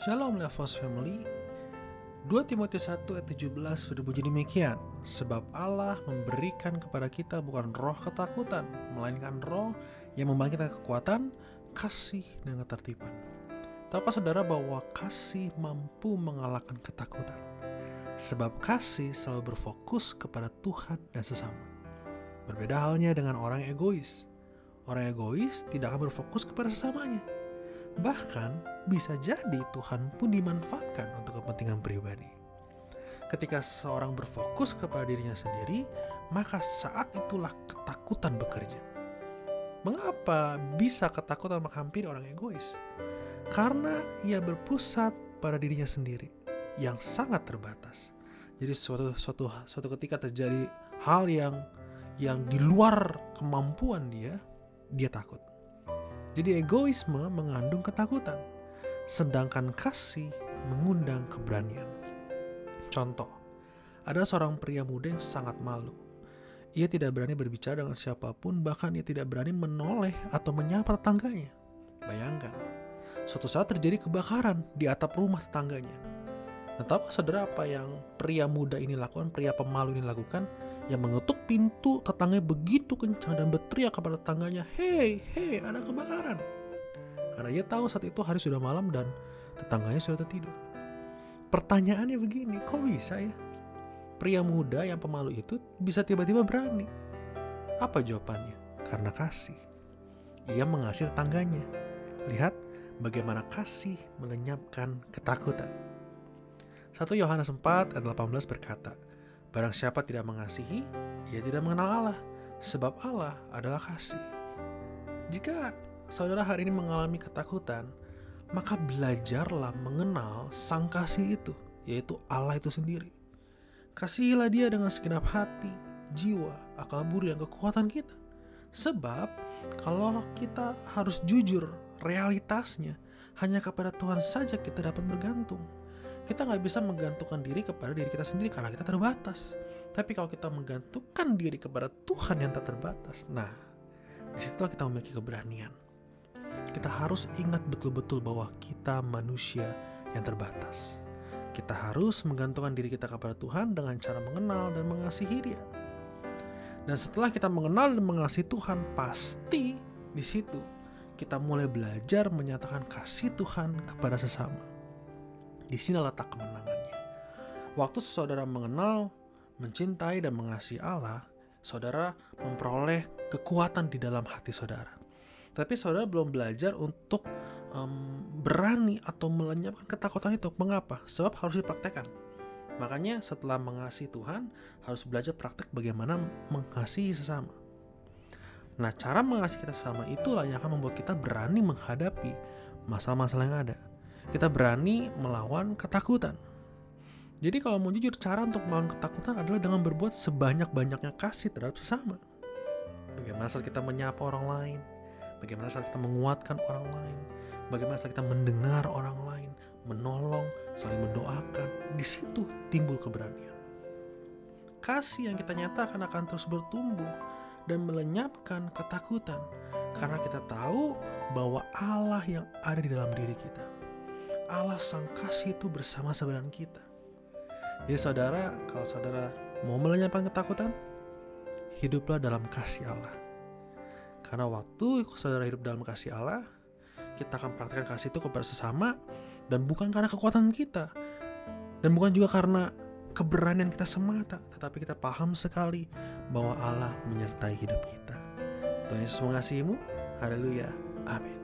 Shalom Levos Family. 2 Timotius 1 ayat 17 berbunyi demikian Sebab Allah memberikan kepada kita bukan roh ketakutan Melainkan roh yang membangkitkan kekuatan, kasih, dan ketertiban. Tahukah saudara bahwa kasih mampu mengalahkan ketakutan? Sebab kasih selalu berfokus kepada Tuhan dan sesama. Berbeda halnya dengan orang egois. Orang egois tidak akan berfokus kepada sesamanya Bahkan bisa jadi Tuhan pun dimanfaatkan untuk kepentingan pribadi. Ketika seseorang berfokus kepada dirinya sendiri, maka saat itulah ketakutan bekerja. Mengapa bisa ketakutan menghampiri orang egois? Karena ia berpusat pada dirinya sendiri yang sangat terbatas. Jadi suatu suatu suatu ketika terjadi hal yang yang di luar kemampuan dia, dia takut. Jadi egoisme mengandung ketakutan, sedangkan kasih mengundang keberanian. Contoh, ada seorang pria muda yang sangat malu. Ia tidak berani berbicara dengan siapa pun, bahkan ia tidak berani menoleh atau menyapa tetangganya. Bayangkan, suatu saat terjadi kebakaran di atap rumah tetangganya. Dan tahukah saudara apa yang pria muda ini lakukan, pria pemalu ini lakukan? Yang mengetuk pintu tetangganya begitu kencang dan berteriak kepada tetangganya, "Hei, hei, ada kebakaran!" Karena ia tahu saat itu hari sudah malam dan tetangganya sudah tertidur. Pertanyaannya begini, kok bisa ya? Pria muda yang pemalu itu bisa tiba-tiba berani. Apa jawabannya? Karena kasih. Ia mengasihi tetangganya. Lihat bagaimana kasih melenyapkan ketakutan. 1 Yohanes 4 ayat 18 berkata, Barang siapa tidak mengasihi, ia tidak mengenal Allah, sebab Allah adalah kasih. Jika saudara hari ini mengalami ketakutan, maka belajarlah mengenal sang kasih itu, yaitu Allah itu sendiri. Kasihilah dia dengan segenap hati, jiwa, akal budi, dan kekuatan kita. Sebab kalau kita harus jujur realitasnya, hanya kepada Tuhan saja kita dapat bergantung kita nggak bisa menggantungkan diri kepada diri kita sendiri karena kita terbatas. Tapi kalau kita menggantungkan diri kepada Tuhan yang tak terbatas, nah di situlah kita memiliki keberanian. Kita harus ingat betul-betul bahwa kita manusia yang terbatas. Kita harus menggantungkan diri kita kepada Tuhan dengan cara mengenal dan mengasihi Dia. Dan setelah kita mengenal dan mengasihi Tuhan, pasti di situ kita mulai belajar menyatakan kasih Tuhan kepada sesama. Di sini letak kemenangannya. Waktu saudara mengenal, mencintai, dan mengasihi Allah, saudara memperoleh kekuatan di dalam hati saudara. Tapi saudara belum belajar untuk um, berani atau melenyapkan ketakutan itu. Mengapa? Sebab harus dipraktekkan. Makanya setelah mengasihi Tuhan, harus belajar praktek bagaimana mengasihi sesama. Nah, cara mengasihi kita sesama itulah yang akan membuat kita berani menghadapi masalah-masalah yang ada kita berani melawan ketakutan. Jadi kalau mau jujur, cara untuk melawan ketakutan adalah dengan berbuat sebanyak-banyaknya kasih terhadap sesama. Bagaimana saat kita menyapa orang lain, bagaimana saat kita menguatkan orang lain, bagaimana saat kita mendengar orang lain, menolong, saling mendoakan, di situ timbul keberanian. Kasih yang kita nyatakan akan terus bertumbuh dan melenyapkan ketakutan karena kita tahu bahwa Allah yang ada di dalam diri kita. Allah sang kasih itu bersama-sama dengan kita. Jadi saudara, kalau saudara mau melenyapkan ketakutan, hiduplah dalam kasih Allah. Karena waktu saudara hidup dalam kasih Allah, kita akan praktekkan kasih itu kepada sesama dan bukan karena kekuatan kita. Dan bukan juga karena keberanian kita semata, tetapi kita paham sekali bahwa Allah menyertai hidup kita. Tuhan Yesus mengasihimu. Haleluya. Amin.